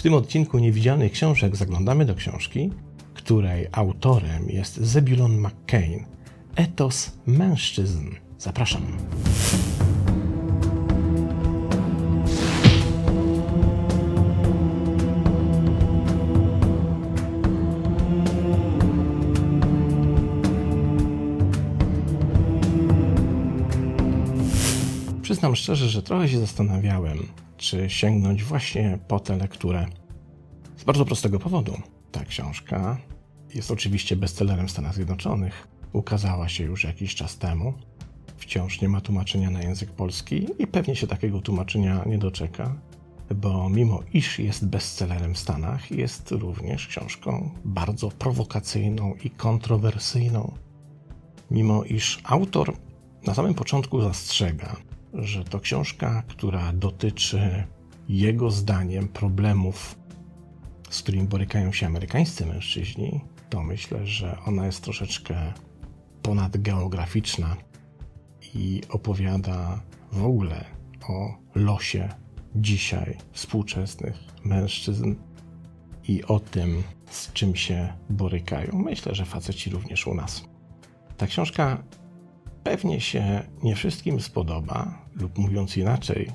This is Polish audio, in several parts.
W tym odcinku Niewidzialnych Książek zaglądamy do książki, której autorem jest Zebulon McCain. Etos mężczyzn. Zapraszam. Przyznam szczerze, że trochę się zastanawiałem, czy sięgnąć właśnie po tę lekturę. Z bardzo prostego powodu. Ta książka jest oczywiście bestsellerem w Stanach Zjednoczonych. Ukazała się już jakiś czas temu. Wciąż nie ma tłumaczenia na język polski i pewnie się takiego tłumaczenia nie doczeka, bo mimo iż jest bestsellerem w Stanach, jest również książką bardzo prowokacyjną i kontrowersyjną. Mimo iż autor na samym początku zastrzega, że to książka, która dotyczy jego zdaniem problemów, z którymi borykają się amerykańscy mężczyźni, to myślę, że ona jest troszeczkę ponadgeograficzna i opowiada w ogóle o losie dzisiaj współczesnych mężczyzn i o tym, z czym się borykają. Myślę, że faceci również u nas. Ta książka pewnie się nie wszystkim spodoba, lub mówiąc inaczej,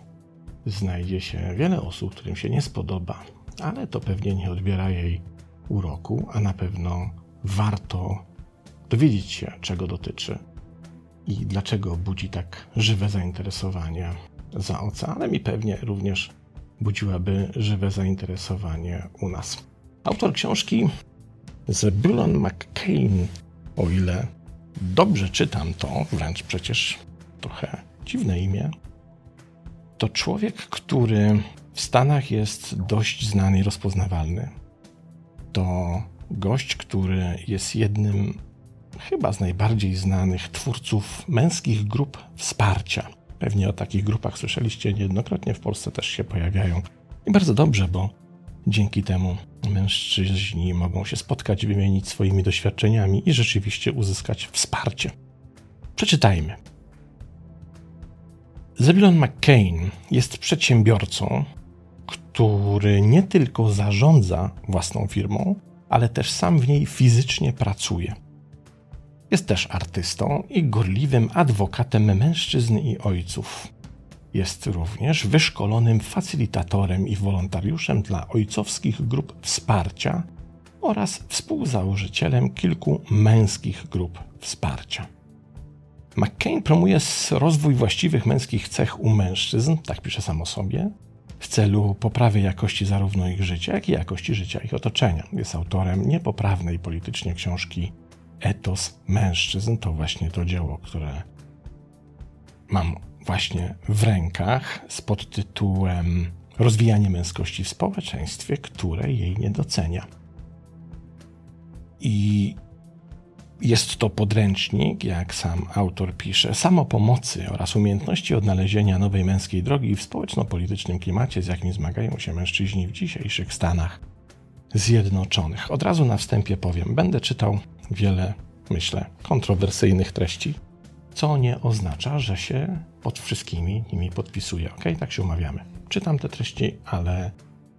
znajdzie się wiele osób, którym się nie spodoba, ale to pewnie nie odbiera jej uroku, a na pewno warto dowiedzieć się, czego dotyczy i dlaczego budzi tak żywe zainteresowanie za oceanem i pewnie również budziłaby żywe zainteresowanie u nas. Autor książki Zebulon McCain, o ile dobrze czytam to, wręcz przecież trochę dziwne imię, to człowiek, który w Stanach jest dość znany i rozpoznawalny. To gość, który jest jednym chyba z najbardziej znanych twórców męskich grup wsparcia. Pewnie o takich grupach słyszeliście niejednokrotnie, w Polsce też się pojawiają. I bardzo dobrze, bo dzięki temu mężczyźni mogą się spotkać, wymienić swoimi doświadczeniami i rzeczywiście uzyskać wsparcie. Przeczytajmy. Zebulon McCain jest przedsiębiorcą, który nie tylko zarządza własną firmą, ale też sam w niej fizycznie pracuje. Jest też artystą i gorliwym adwokatem mężczyzn i ojców. Jest również wyszkolonym facylitatorem i wolontariuszem dla ojcowskich grup wsparcia oraz współzałożycielem kilku męskich grup wsparcia. McCain promuje rozwój właściwych męskich cech u mężczyzn, tak pisze sam o sobie, w celu poprawy jakości zarówno ich życia, jak i jakości życia ich otoczenia. Jest autorem niepoprawnej politycznie książki Etos mężczyzn. To właśnie to dzieło, które mam właśnie w rękach z podtytułem Rozwijanie męskości w społeczeństwie, które jej nie docenia. I jest to podręcznik, jak sam autor pisze, samopomocy oraz umiejętności odnalezienia nowej męskiej drogi w społeczno-politycznym klimacie, z jakim zmagają się mężczyźni w dzisiejszych Stanach Zjednoczonych. Od razu na wstępie powiem, będę czytał wiele, myślę, kontrowersyjnych treści, co nie oznacza, że się pod wszystkimi nimi podpisuję. Ok, tak się umawiamy. Czytam te treści, ale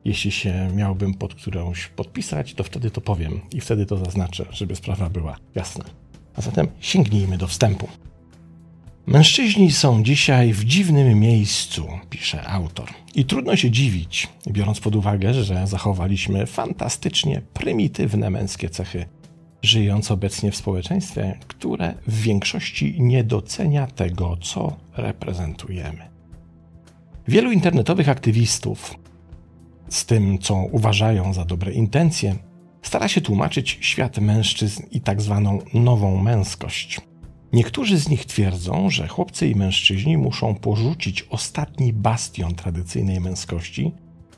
jeśli się miałbym pod którąś podpisać, to wtedy to powiem i wtedy to zaznaczę, żeby sprawa była jasna. A zatem sięgnijmy do wstępu. Mężczyźni są dzisiaj w dziwnym miejscu, pisze autor. I trudno się dziwić, biorąc pod uwagę, że zachowaliśmy fantastycznie prymitywne męskie cechy, żyjąc obecnie w społeczeństwie, które w większości nie docenia tego, co reprezentujemy. Wielu internetowych aktywistów z tym, co uważają za dobre intencje, stara się tłumaczyć świat mężczyzn i tak zwaną nową męskość. Niektórzy z nich twierdzą, że chłopcy i mężczyźni muszą porzucić ostatni bastion tradycyjnej męskości,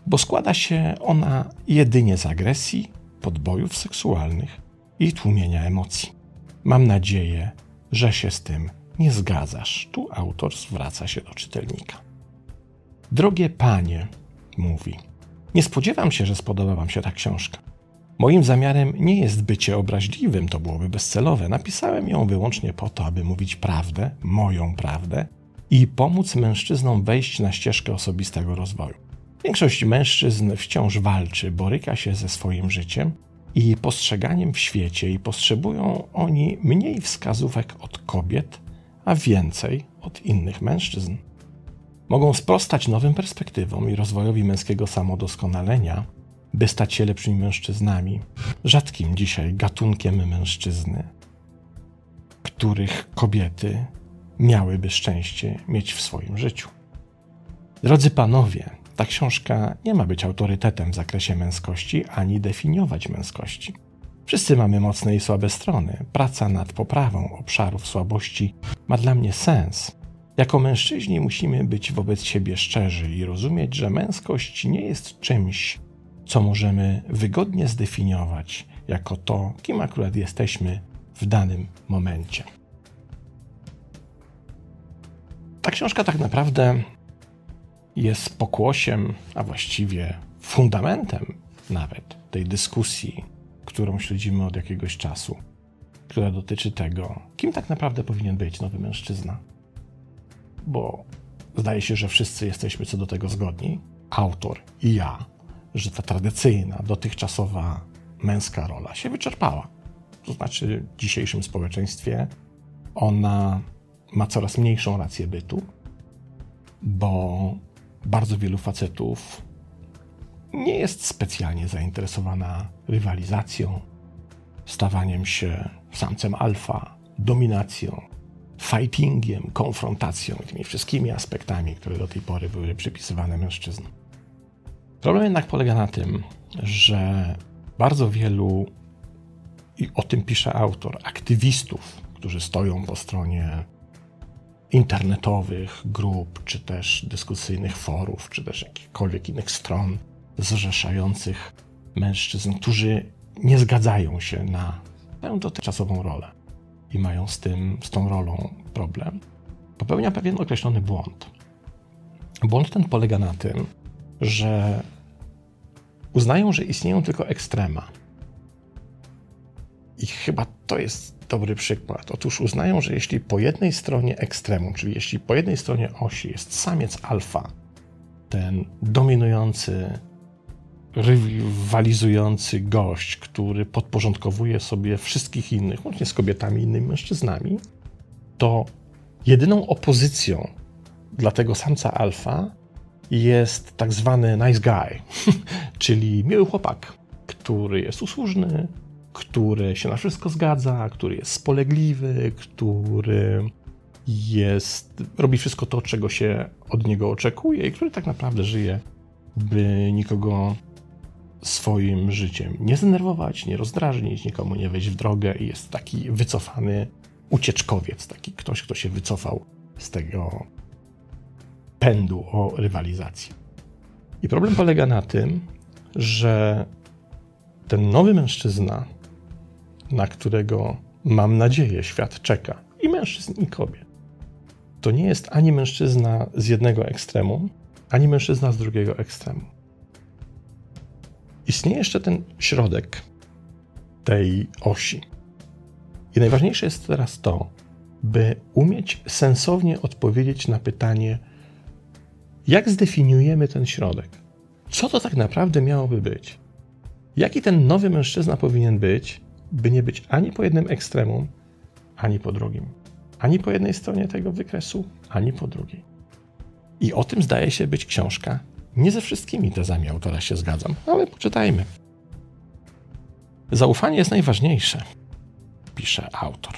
bo składa się ona jedynie z agresji, podbojów seksualnych i tłumienia emocji. Mam nadzieję, że się z tym nie zgadzasz. Tu autor zwraca się do czytelnika. Drogie panie, mówi, nie spodziewam się, że spodoba Wam się ta książka. Moim zamiarem nie jest bycie obraźliwym, to byłoby bezcelowe. Napisałem ją wyłącznie po to, aby mówić prawdę, moją prawdę i pomóc mężczyznom wejść na ścieżkę osobistego rozwoju. Większość mężczyzn wciąż walczy, boryka się ze swoim życiem i postrzeganiem w świecie i potrzebują oni mniej wskazówek od kobiet, a więcej od innych mężczyzn. Mogą sprostać nowym perspektywom i rozwojowi męskiego samodoskonalenia, by stać się lepszymi mężczyznami, rzadkim dzisiaj gatunkiem mężczyzny, których kobiety miałyby szczęście mieć w swoim życiu. Drodzy panowie, ta książka nie ma być autorytetem w zakresie męskości ani definiować męskości. Wszyscy mamy mocne i słabe strony. Praca nad poprawą obszarów słabości ma dla mnie sens. Jako mężczyźni musimy być wobec siebie szczerzy i rozumieć, że męskość nie jest czymś, co możemy wygodnie zdefiniować jako to, kim akurat jesteśmy w danym momencie. Ta książka tak naprawdę jest pokłosiem, a właściwie fundamentem nawet tej dyskusji, którą śledzimy od jakiegoś czasu, która dotyczy tego, kim tak naprawdę powinien być nowy mężczyzna. Bo zdaje się, że wszyscy jesteśmy co do tego zgodni, autor i ja, że ta tradycyjna, dotychczasowa męska rola się wyczerpała. To znaczy, w dzisiejszym społeczeństwie ona ma coraz mniejszą rację bytu, bo bardzo wielu facetów nie jest specjalnie zainteresowana rywalizacją, stawaniem się samcem alfa, dominacją, fightingiem, konfrontacją, tymi wszystkimi aspektami, które do tej pory były przypisywane mężczyznom. Problem jednak polega na tym, że bardzo wielu, i o tym pisze autor, aktywistów, którzy stoją po stronie internetowych grup, czy też dyskusyjnych forów, czy też jakichkolwiek innych stron zrzeszających mężczyzn, którzy nie zgadzają się na tę dotychczasową rolę i mają z tym, z tą rolą problem, popełnia pewien określony błąd. Błąd ten polega na tym, że uznają, że istnieją tylko ekstrema. I chyba to jest dobry przykład. Otóż uznają, że jeśli po jednej stronie ekstremum, czyli jeśli po jednej stronie osi jest samiec alfa, ten dominujący, rywalizujący gość, który podporządkowuje sobie wszystkich innych, łącznie z kobietami i innymi mężczyznami, to jedyną opozycją dla tego samca alfa jest tak zwany nice guy, czyli miły chłopak, który jest usłużny, który się na wszystko zgadza, który jest spolegliwy, który jest, robi wszystko to, czego się od niego oczekuje i który tak naprawdę żyje, by nikogo swoim życiem nie zdenerwować, nie rozdrażnić, nikomu nie wejść w drogę i jest taki wycofany ucieczkowiec, taki ktoś, kto się wycofał z tego pędu o rywalizację. I problem polega na tym, że ten nowy mężczyzna na którego mam nadzieję świat czeka, i mężczyzn, i kobiet. To nie jest ani mężczyzna z jednego ekstremu, ani mężczyzna z drugiego ekstremu. Istnieje jeszcze ten środek tej osi. I najważniejsze jest teraz to, by umieć sensownie odpowiedzieć na pytanie, jak zdefiniujemy ten środek? Co to tak naprawdę miałoby być? Jaki ten nowy mężczyzna powinien być, by nie być ani po jednym ekstremum, ani po drugim. Ani po jednej stronie tego wykresu, ani po drugiej. I o tym zdaje się być książka. Nie ze wszystkimi tezami autora się zgadzam, ale poczytajmy. Zaufanie jest najważniejsze, pisze autor.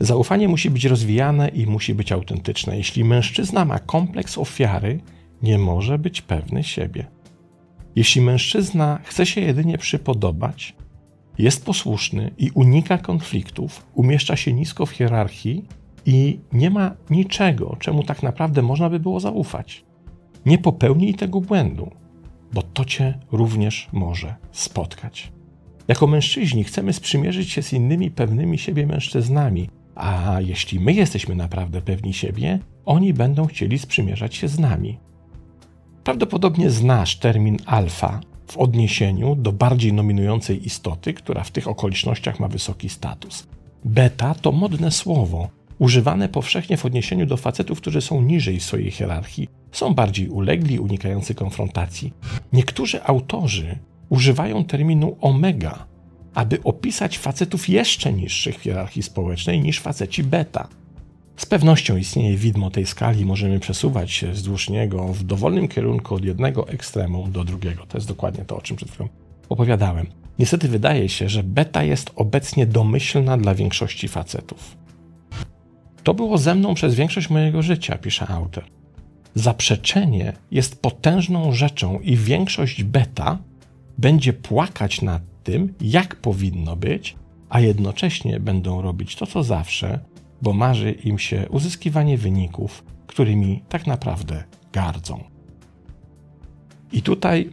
Zaufanie musi być rozwijane i musi być autentyczne. Jeśli mężczyzna ma kompleks ofiary, nie może być pewny siebie. Jeśli mężczyzna chce się jedynie przypodobać, jest posłuszny i unika konfliktów, umieszcza się nisko w hierarchii i nie ma niczego, czemu tak naprawdę można by było zaufać. Nie popełnij tego błędu, bo to cię również może spotkać. Jako mężczyźni chcemy sprzymierzyć się z innymi pewnymi siebie mężczyznami, a jeśli my jesteśmy naprawdę pewni siebie, oni będą chcieli sprzymierzać się z nami. Prawdopodobnie znasz termin alfa, w odniesieniu do bardziej nominującej istoty, która w tych okolicznościach ma wysoki status. Beta to modne słowo, używane powszechnie w odniesieniu do facetów, którzy są niżej swojej hierarchii, są bardziej ulegli, unikający konfrontacji. Niektórzy autorzy używają terminu omega, aby opisać facetów jeszcze niższych w hierarchii społecznej niż faceci beta. Z pewnością istnieje widmo tej skali, możemy przesuwać się wzdłuż niego w dowolnym kierunku od jednego ekstremum do drugiego. To jest dokładnie to, o czym przed chwilą opowiadałem. Niestety wydaje się, że beta jest obecnie domyślna dla większości facetów. To było ze mną przez większość mojego życia, pisze autor. Zaprzeczenie jest potężną rzeczą i większość beta będzie płakać nad tym, jak powinno być, a jednocześnie będą robić to, co zawsze, bo marzy im się uzyskiwanie wyników, którymi tak naprawdę gardzą. I tutaj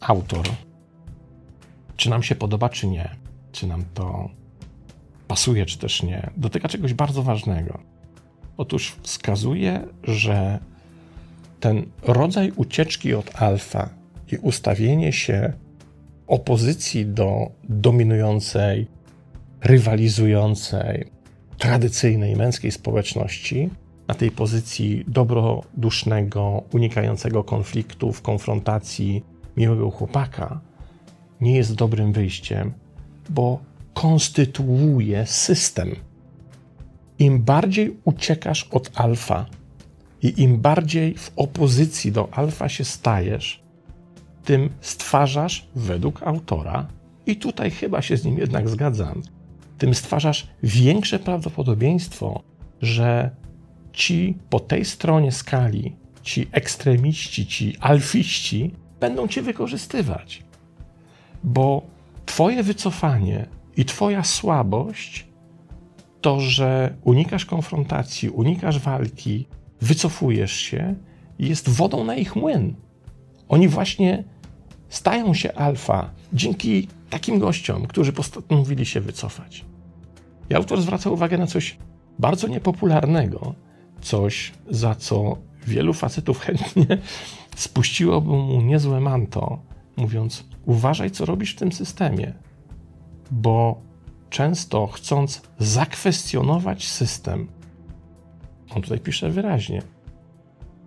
autor, czy nam się podoba, czy nie, czy nam to pasuje, czy też nie, dotyka czegoś bardzo ważnego. Otóż wskazuje, że ten rodzaj ucieczki od alfa i ustawienie się opozycji do dominującej, rywalizującej, tradycyjnej męskiej społeczności, na tej pozycji dobrodusznego, unikającego konfliktów, konfrontacji, miłego chłopaka, nie jest dobrym wyjściem, bo konstytuuje system. Im bardziej uciekasz od alfa i im bardziej w opozycji do alfa się stajesz, tym stwarzasz, według autora, i tutaj chyba się z nim jednak zgadzam, tym stwarzasz większe prawdopodobieństwo, że ci po tej stronie skali, ci ekstremiści, ci alfiści będą cię wykorzystywać. Bo twoje wycofanie i twoja słabość to, że unikasz konfrontacji, unikasz walki, wycofujesz się, jest wodą na ich młyn. Oni właśnie stają się alfa dzięki takim gościom, którzy postanowili się wycofać. I autor zwraca uwagę na coś bardzo niepopularnego, coś, za co wielu facetów chętnie spuściłoby mu niezłe manto, mówiąc: Uważaj, co robisz w tym systemie, bo często chcąc zakwestionować system, on tutaj pisze wyraźnie,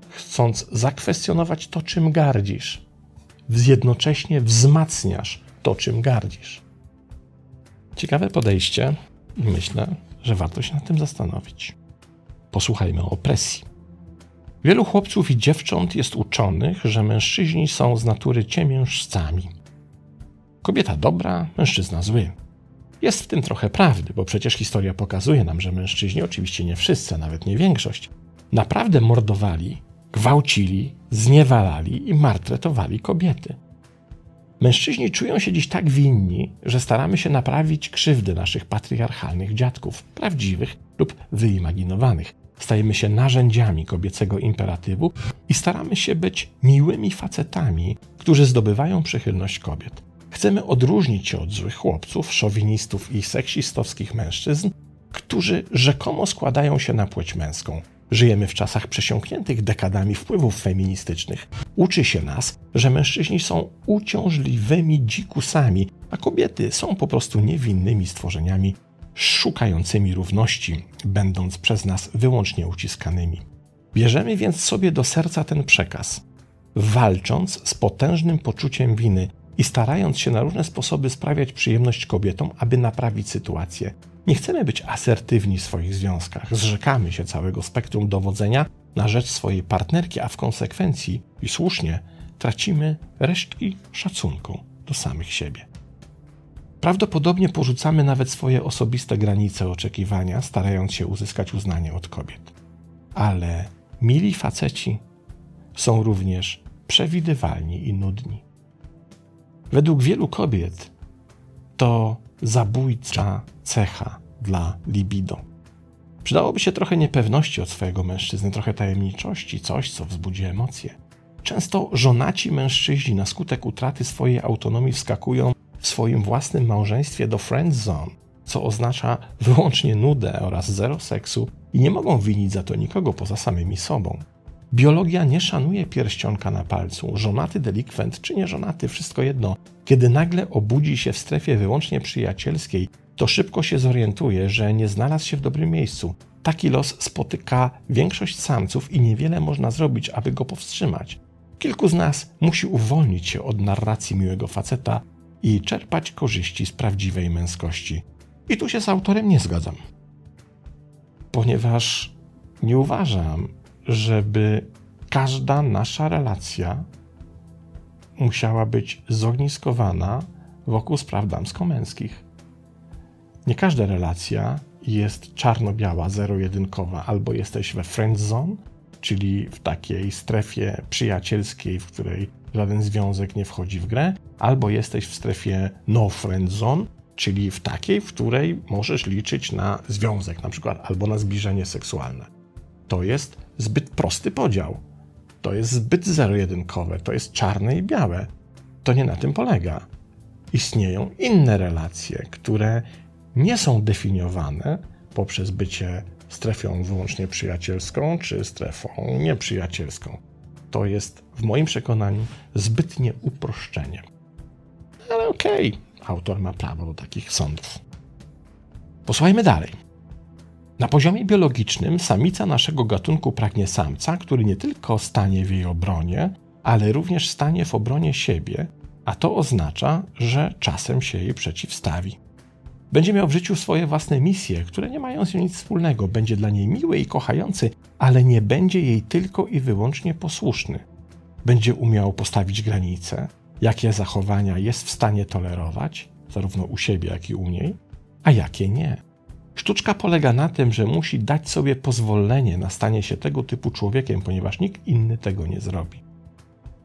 chcąc zakwestionować to, czym gardzisz, jednocześnie wzmacniasz to, czym gardzisz. Ciekawe podejście myślę, że warto się nad tym zastanowić. Posłuchajmy o opresji. Wielu chłopców i dziewcząt jest uczonych, że mężczyźni są z natury ciemiężcami. Kobieta dobra, mężczyzna zły. Jest w tym trochę prawdy, bo przecież historia pokazuje nam, że mężczyźni, oczywiście nie wszyscy, nawet nie większość, naprawdę mordowali, gwałcili, zniewalali i martretowali kobiety. Mężczyźni czują się dziś tak winni, że staramy się naprawić krzywdy naszych patriarchalnych dziadków, prawdziwych lub wyimaginowanych. Stajemy się narzędziami kobiecego imperatywu i staramy się być miłymi facetami, którzy zdobywają przychylność kobiet. Chcemy odróżnić się od złych chłopców, szowinistów i seksistowskich mężczyzn, którzy rzekomo składają się na płeć męską. Żyjemy w czasach przesiąkniętych dekadami wpływów feministycznych. Uczy się nas, że mężczyźni są uciążliwymi dzikusami, a kobiety są po prostu niewinnymi stworzeniami szukającymi równości, będąc przez nas wyłącznie uciskanymi. Bierzemy więc sobie do serca ten przekaz, walcząc z potężnym poczuciem winy i starając się na różne sposoby sprawiać przyjemność kobietom, aby naprawić sytuację. Nie chcemy być asertywni w swoich związkach, zrzekamy się całego spektrum dowodzenia na rzecz swojej partnerki, a w konsekwencji, i słusznie, tracimy resztki szacunku do samych siebie. Prawdopodobnie porzucamy nawet swoje osobiste granice oczekiwania, starając się uzyskać uznanie od kobiet. Ale mili faceci są również przewidywalni i nudni. Według wielu kobiet to zabójcza cecha dla libido. Przydałoby się trochę niepewności od swojego mężczyzny, trochę tajemniczości, coś, co wzbudzi emocje. Często żonaci mężczyźni na skutek utraty swojej autonomii wskakują w swoim własnym małżeństwie do friend zone, co oznacza wyłącznie nudę oraz zero seksu i nie mogą winić za to nikogo poza samymi sobą. Biologia nie szanuje pierścionka na palcu. Żonaty delikwent czy nie żonaty, wszystko jedno. Kiedy nagle obudzi się w strefie wyłącznie przyjacielskiej, to szybko się zorientuje, że nie znalazł się w dobrym miejscu. Taki los spotyka większość samców i niewiele można zrobić, aby go powstrzymać. Kilku z nas musi uwolnić się od narracji miłego faceta i czerpać korzyści z prawdziwej męskości. I tu się z autorem nie zgadzam. Ponieważ nie uważam, żeby każda nasza relacja musiała być zogniskowana wokół spraw damsko-męskich. Nie każda relacja jest czarno-biała, zero-jedynkowa. Albo jesteś we friend zone, czyli w takiej strefie przyjacielskiej, w której żaden związek nie wchodzi w grę, albo jesteś w strefie no friend zone, czyli w takiej, w której możesz liczyć na związek, na przykład, albo na zbliżenie seksualne. To jest zbyt prosty podział. To jest zbyt zero-jedynkowe, to jest czarne i białe. To nie na tym polega. Istnieją inne relacje, które nie są definiowane poprzez bycie strefą wyłącznie przyjacielską czy strefą nieprzyjacielską. To jest w moim przekonaniu zbytnie uproszczenie. Ale okej, okay, autor ma prawo do takich sądów. Posłuchajmy dalej. Na poziomie biologicznym samica naszego gatunku pragnie samca, który nie tylko stanie w jej obronie, ale również stanie w obronie siebie, a to oznacza, że czasem się jej przeciwstawi. Będzie miał w życiu swoje własne misje, które nie mają z nią nic wspólnego. Będzie dla niej miły i kochający, ale nie będzie jej tylko i wyłącznie posłuszny. Będzie umiał postawić granice, jakie zachowania jest w stanie tolerować, zarówno u siebie, jak i u niej, a jakie nie. Sztuczka polega na tym, że musi dać sobie pozwolenie na stanie się tego typu człowiekiem, ponieważ nikt inny tego nie zrobi.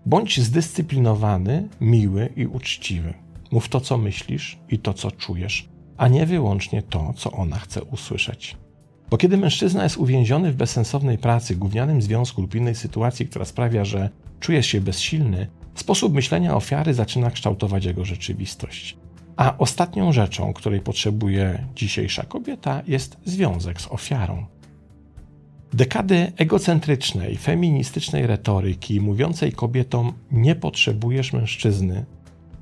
Bądź zdyscyplinowany, miły i uczciwy. Mów to, co myślisz i to, co czujesz a nie wyłącznie to, co ona chce usłyszeć. Bo kiedy mężczyzna jest uwięziony w bezsensownej pracy, gównianym związku lub innej sytuacji, która sprawia, że czuje się bezsilny, sposób myślenia ofiary zaczyna kształtować jego rzeczywistość. A ostatnią rzeczą, której potrzebuje dzisiejsza kobieta, jest związek z ofiarą. Dekady egocentrycznej, feministycznej retoryki mówiącej kobietom nie potrzebujesz mężczyzny,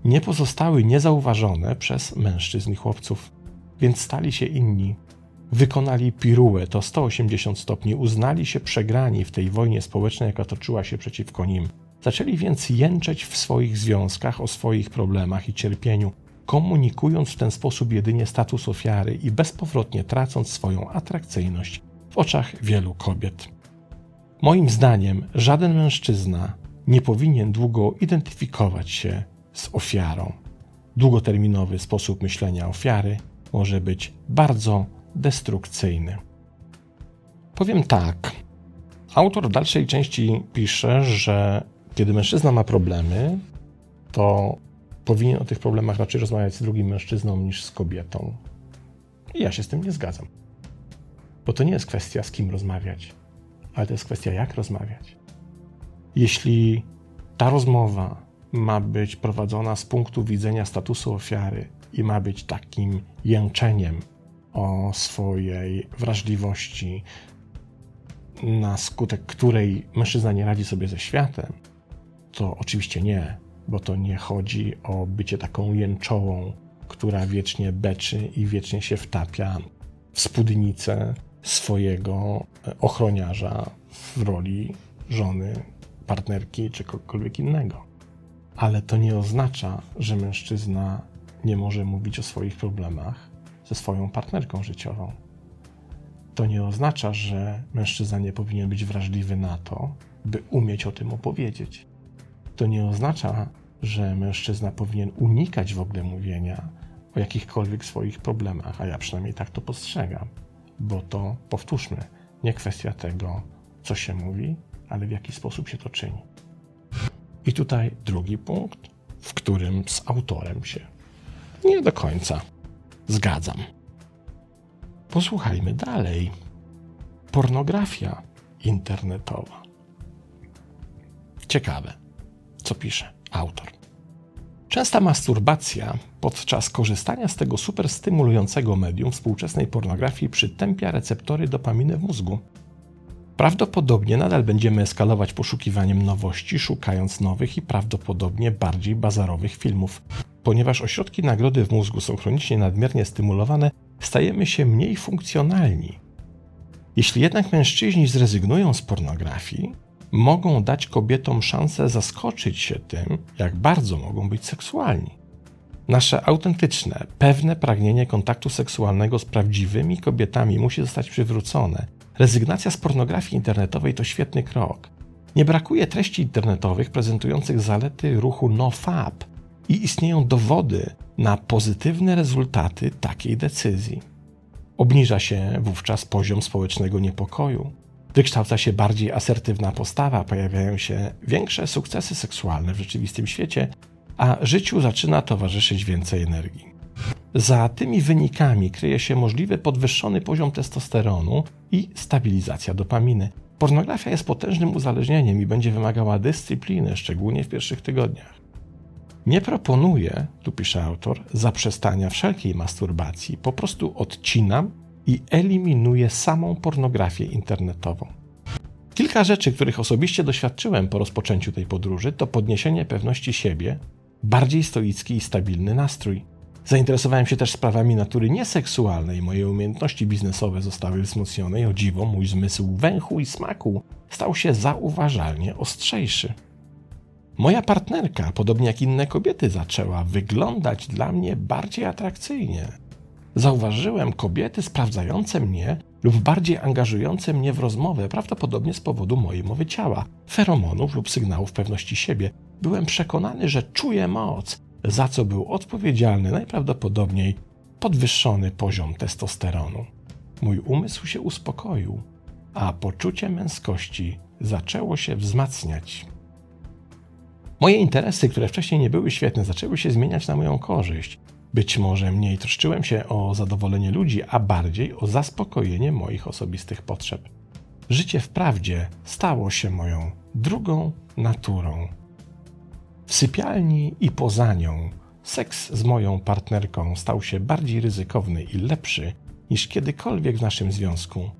nie pozostały niezauważone przez mężczyzn i chłopców, więc stali się inni. Wykonali piruet o 180 stopni, uznali się przegrani w tej wojnie społecznej, jaka toczyła się przeciwko nim. Zaczęli więc jęczeć w swoich związkach o swoich problemach i cierpieniu, komunikując w ten sposób jedynie status ofiary i bezpowrotnie tracąc swoją atrakcyjność w oczach wielu kobiet. Moim zdaniem, żaden mężczyzna nie powinien długo identyfikować się z ofiarą. Długoterminowy sposób myślenia ofiary może być bardzo destrukcyjny. Powiem tak. Autor w dalszej części pisze, że kiedy mężczyzna ma problemy, to powinien o tych problemach raczej rozmawiać z drugim mężczyzną niż z kobietą. I ja się z tym nie zgadzam. Bo to nie jest kwestia z kim rozmawiać, ale to jest kwestia jak rozmawiać. Jeśli ta rozmowa ma być prowadzona z punktu widzenia statusu ofiary i ma być takim jęczeniem o swojej wrażliwości, na skutek której mężczyzna nie radzi sobie ze światem, to oczywiście nie, bo to nie chodzi o bycie taką jęczołą, która wiecznie beczy i wiecznie się wtapia w spódnicę swojego ochroniarza w roli żony, partnerki czy kogokolwiek innego ale to nie oznacza, że mężczyzna nie może mówić o swoich problemach ze swoją partnerką życiową. To nie oznacza, że mężczyzna nie powinien być wrażliwy na to, by umieć o tym opowiedzieć. To nie oznacza, że mężczyzna powinien unikać w ogóle mówienia o jakichkolwiek swoich problemach, a ja przynajmniej tak to postrzegam, bo to, powtórzmy, nie kwestia tego, co się mówi, ale w jaki sposób się to czyni. I tutaj drugi punkt, w którym z autorem się nie do końca zgadzam. Posłuchajmy dalej. Pornografia internetowa. Ciekawe, co pisze autor. Częsta masturbacja podczas korzystania z tego superstymulującego medium współczesnej pornografii przytępia receptory dopaminy w mózgu Prawdopodobnie nadal będziemy eskalować poszukiwaniem nowości, szukając nowych i prawdopodobnie bardziej bazarowych filmów. Ponieważ ośrodki nagrody w mózgu są chronicznie nadmiernie stymulowane, stajemy się mniej funkcjonalni. Jeśli jednak mężczyźni zrezygnują z pornografii, mogą dać kobietom szansę zaskoczyć się tym, jak bardzo mogą być seksualni. Nasze autentyczne, pewne pragnienie kontaktu seksualnego z prawdziwymi kobietami musi zostać przywrócone. Rezygnacja z pornografii internetowej to świetny krok. Nie brakuje treści internetowych prezentujących zalety ruchu NoFap i istnieją dowody na pozytywne rezultaty takiej decyzji. Obniża się wówczas poziom społecznego niepokoju, wykształca się bardziej asertywna postawa, pojawiają się większe sukcesy seksualne w rzeczywistym świecie, a życiu zaczyna towarzyszyć więcej energii. Za tymi wynikami kryje się możliwy podwyższony poziom testosteronu i stabilizacja dopaminy. Pornografia jest potężnym uzależnieniem i będzie wymagała dyscypliny, szczególnie w pierwszych tygodniach. Nie proponuję, tu pisze autor, zaprzestania wszelkiej masturbacji, po prostu odcinam i eliminuję samą pornografię internetową. Kilka rzeczy, których osobiście doświadczyłem po rozpoczęciu tej podróży, to podniesienie pewności siebie, bardziej stoicki i stabilny nastrój. Zainteresowałem się też sprawami natury nieseksualnej. Moje umiejętności biznesowe zostały wzmocnione i o dziwo mój zmysł węchu i smaku stał się zauważalnie ostrzejszy. Moja partnerka, podobnie jak inne kobiety, zaczęła wyglądać dla mnie bardziej atrakcyjnie. Zauważyłem kobiety sprawdzające mnie lub bardziej angażujące mnie w rozmowę, prawdopodobnie z powodu mojej mowy ciała, feromonów lub sygnałów pewności siebie. Byłem przekonany, że czuję moc, za co był odpowiedzialny najprawdopodobniej podwyższony poziom testosteronu. Mój umysł się uspokoił, a poczucie męskości zaczęło się wzmacniać. Moje interesy, które wcześniej nie były świetne, zaczęły się zmieniać na moją korzyść. Być może mniej troszczyłem się o zadowolenie ludzi, a bardziej o zaspokojenie moich osobistych potrzeb. Życie wprawdzie stało się moją drugą naturą. W sypialni i poza nią seks z moją partnerką stał się bardziej ryzykowny i lepszy niż kiedykolwiek w naszym związku.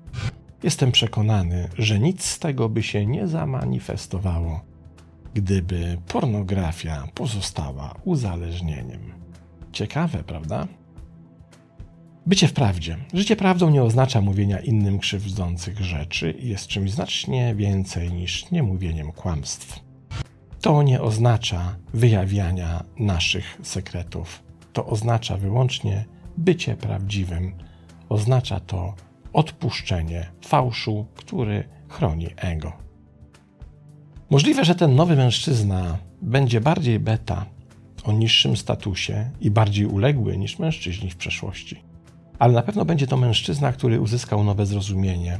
Jestem przekonany, że nic z tego by się nie zamanifestowało, gdyby pornografia pozostała uzależnieniem. Ciekawe, prawda? Bycie w prawdzie. Życie prawdą nie oznacza mówienia innym krzywdzących rzeczy i jest czymś znacznie więcej niż niemówieniem kłamstw. To nie oznacza wyjawiania naszych sekretów. To oznacza wyłącznie bycie prawdziwym. Oznacza to odpuszczenie fałszu, który chroni ego. Możliwe, że ten nowy mężczyzna będzie bardziej beta, o niższym statusie i bardziej uległy niż mężczyźni w przeszłości. Ale na pewno będzie to mężczyzna, który uzyskał nowe zrozumienie,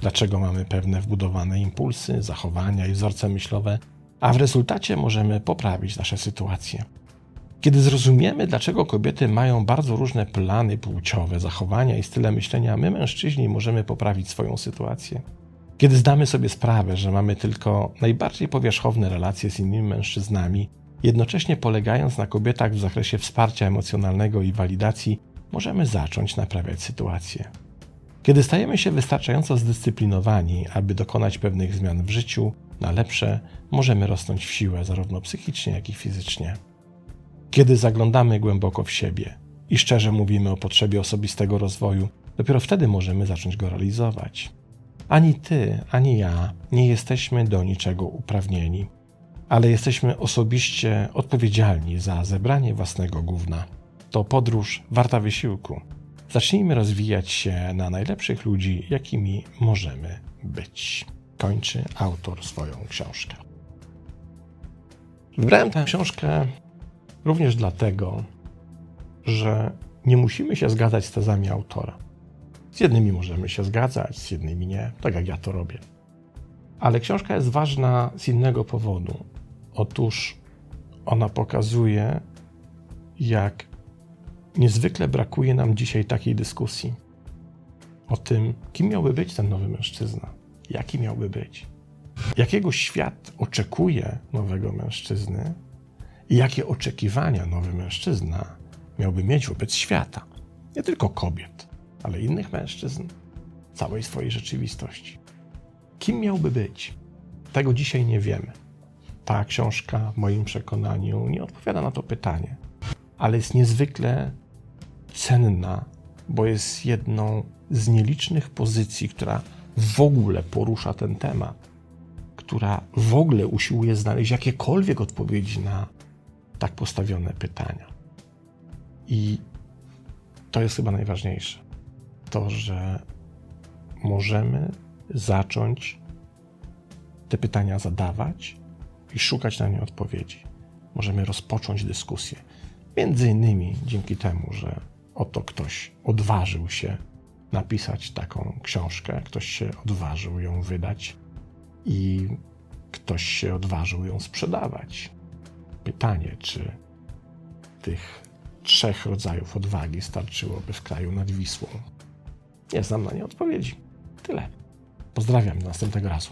dlaczego mamy pewne wbudowane impulsy, zachowania i wzorce myślowe, a w rezultacie możemy poprawić nasze sytuacje. Kiedy zrozumiemy, dlaczego kobiety mają bardzo różne plany płciowe, zachowania i style myślenia, my mężczyźni możemy poprawić swoją sytuację. Kiedy zdamy sobie sprawę, że mamy tylko najbardziej powierzchowne relacje z innymi mężczyznami, jednocześnie polegając na kobietach w zakresie wsparcia emocjonalnego i walidacji, możemy zacząć naprawiać sytuację. Kiedy stajemy się wystarczająco zdyscyplinowani, aby dokonać pewnych zmian w życiu na lepsze, możemy rosnąć w siłę zarówno psychicznie, jak i fizycznie. Kiedy zaglądamy głęboko w siebie i szczerze mówimy o potrzebie osobistego rozwoju, dopiero wtedy możemy zacząć go realizować. Ani ty, ani ja nie jesteśmy do niczego uprawnieni, ale jesteśmy osobiście odpowiedzialni za zebranie własnego gówna. To podróż warta wysiłku. Zacznijmy rozwijać się na najlepszych ludzi, jakimi możemy być. Kończy autor swoją książkę. Wybrałem tę książkę również dlatego, że nie musimy się zgadzać z tezami autora. Z jednymi możemy się zgadzać, z jednymi nie, tak jak ja to robię. Ale książka jest ważna z innego powodu. Otóż ona pokazuje, jak niezwykle brakuje nam dzisiaj takiej dyskusji o tym, kim miałby być ten nowy mężczyzna, jaki miałby być, jakiego świat oczekuje nowego mężczyzny i jakie oczekiwania nowy mężczyzna miałby mieć wobec świata, nie tylko kobiet ale innych mężczyzn, całej swojej rzeczywistości. Kim miałby być? Tego dzisiaj nie wiemy. Ta książka, w moim przekonaniu, nie odpowiada na to pytanie, ale jest niezwykle cenna, bo jest jedną z nielicznych pozycji, która w ogóle porusza ten temat, która w ogóle usiłuje znaleźć jakiekolwiek odpowiedzi na tak postawione pytania. I to jest chyba najważniejsze. To, że możemy zacząć te pytania zadawać i szukać na nie odpowiedzi. Możemy rozpocząć dyskusję. Między innymi dzięki temu, że oto ktoś odważył się napisać taką książkę, ktoś się odważył ją wydać i ktoś się odważył ją sprzedawać. Pytanie, czy tych trzech rodzajów odwagi starczyłoby w kraju nad Wisłą? Nie znam na nie odpowiedzi. Tyle. Pozdrawiam do następnego razu.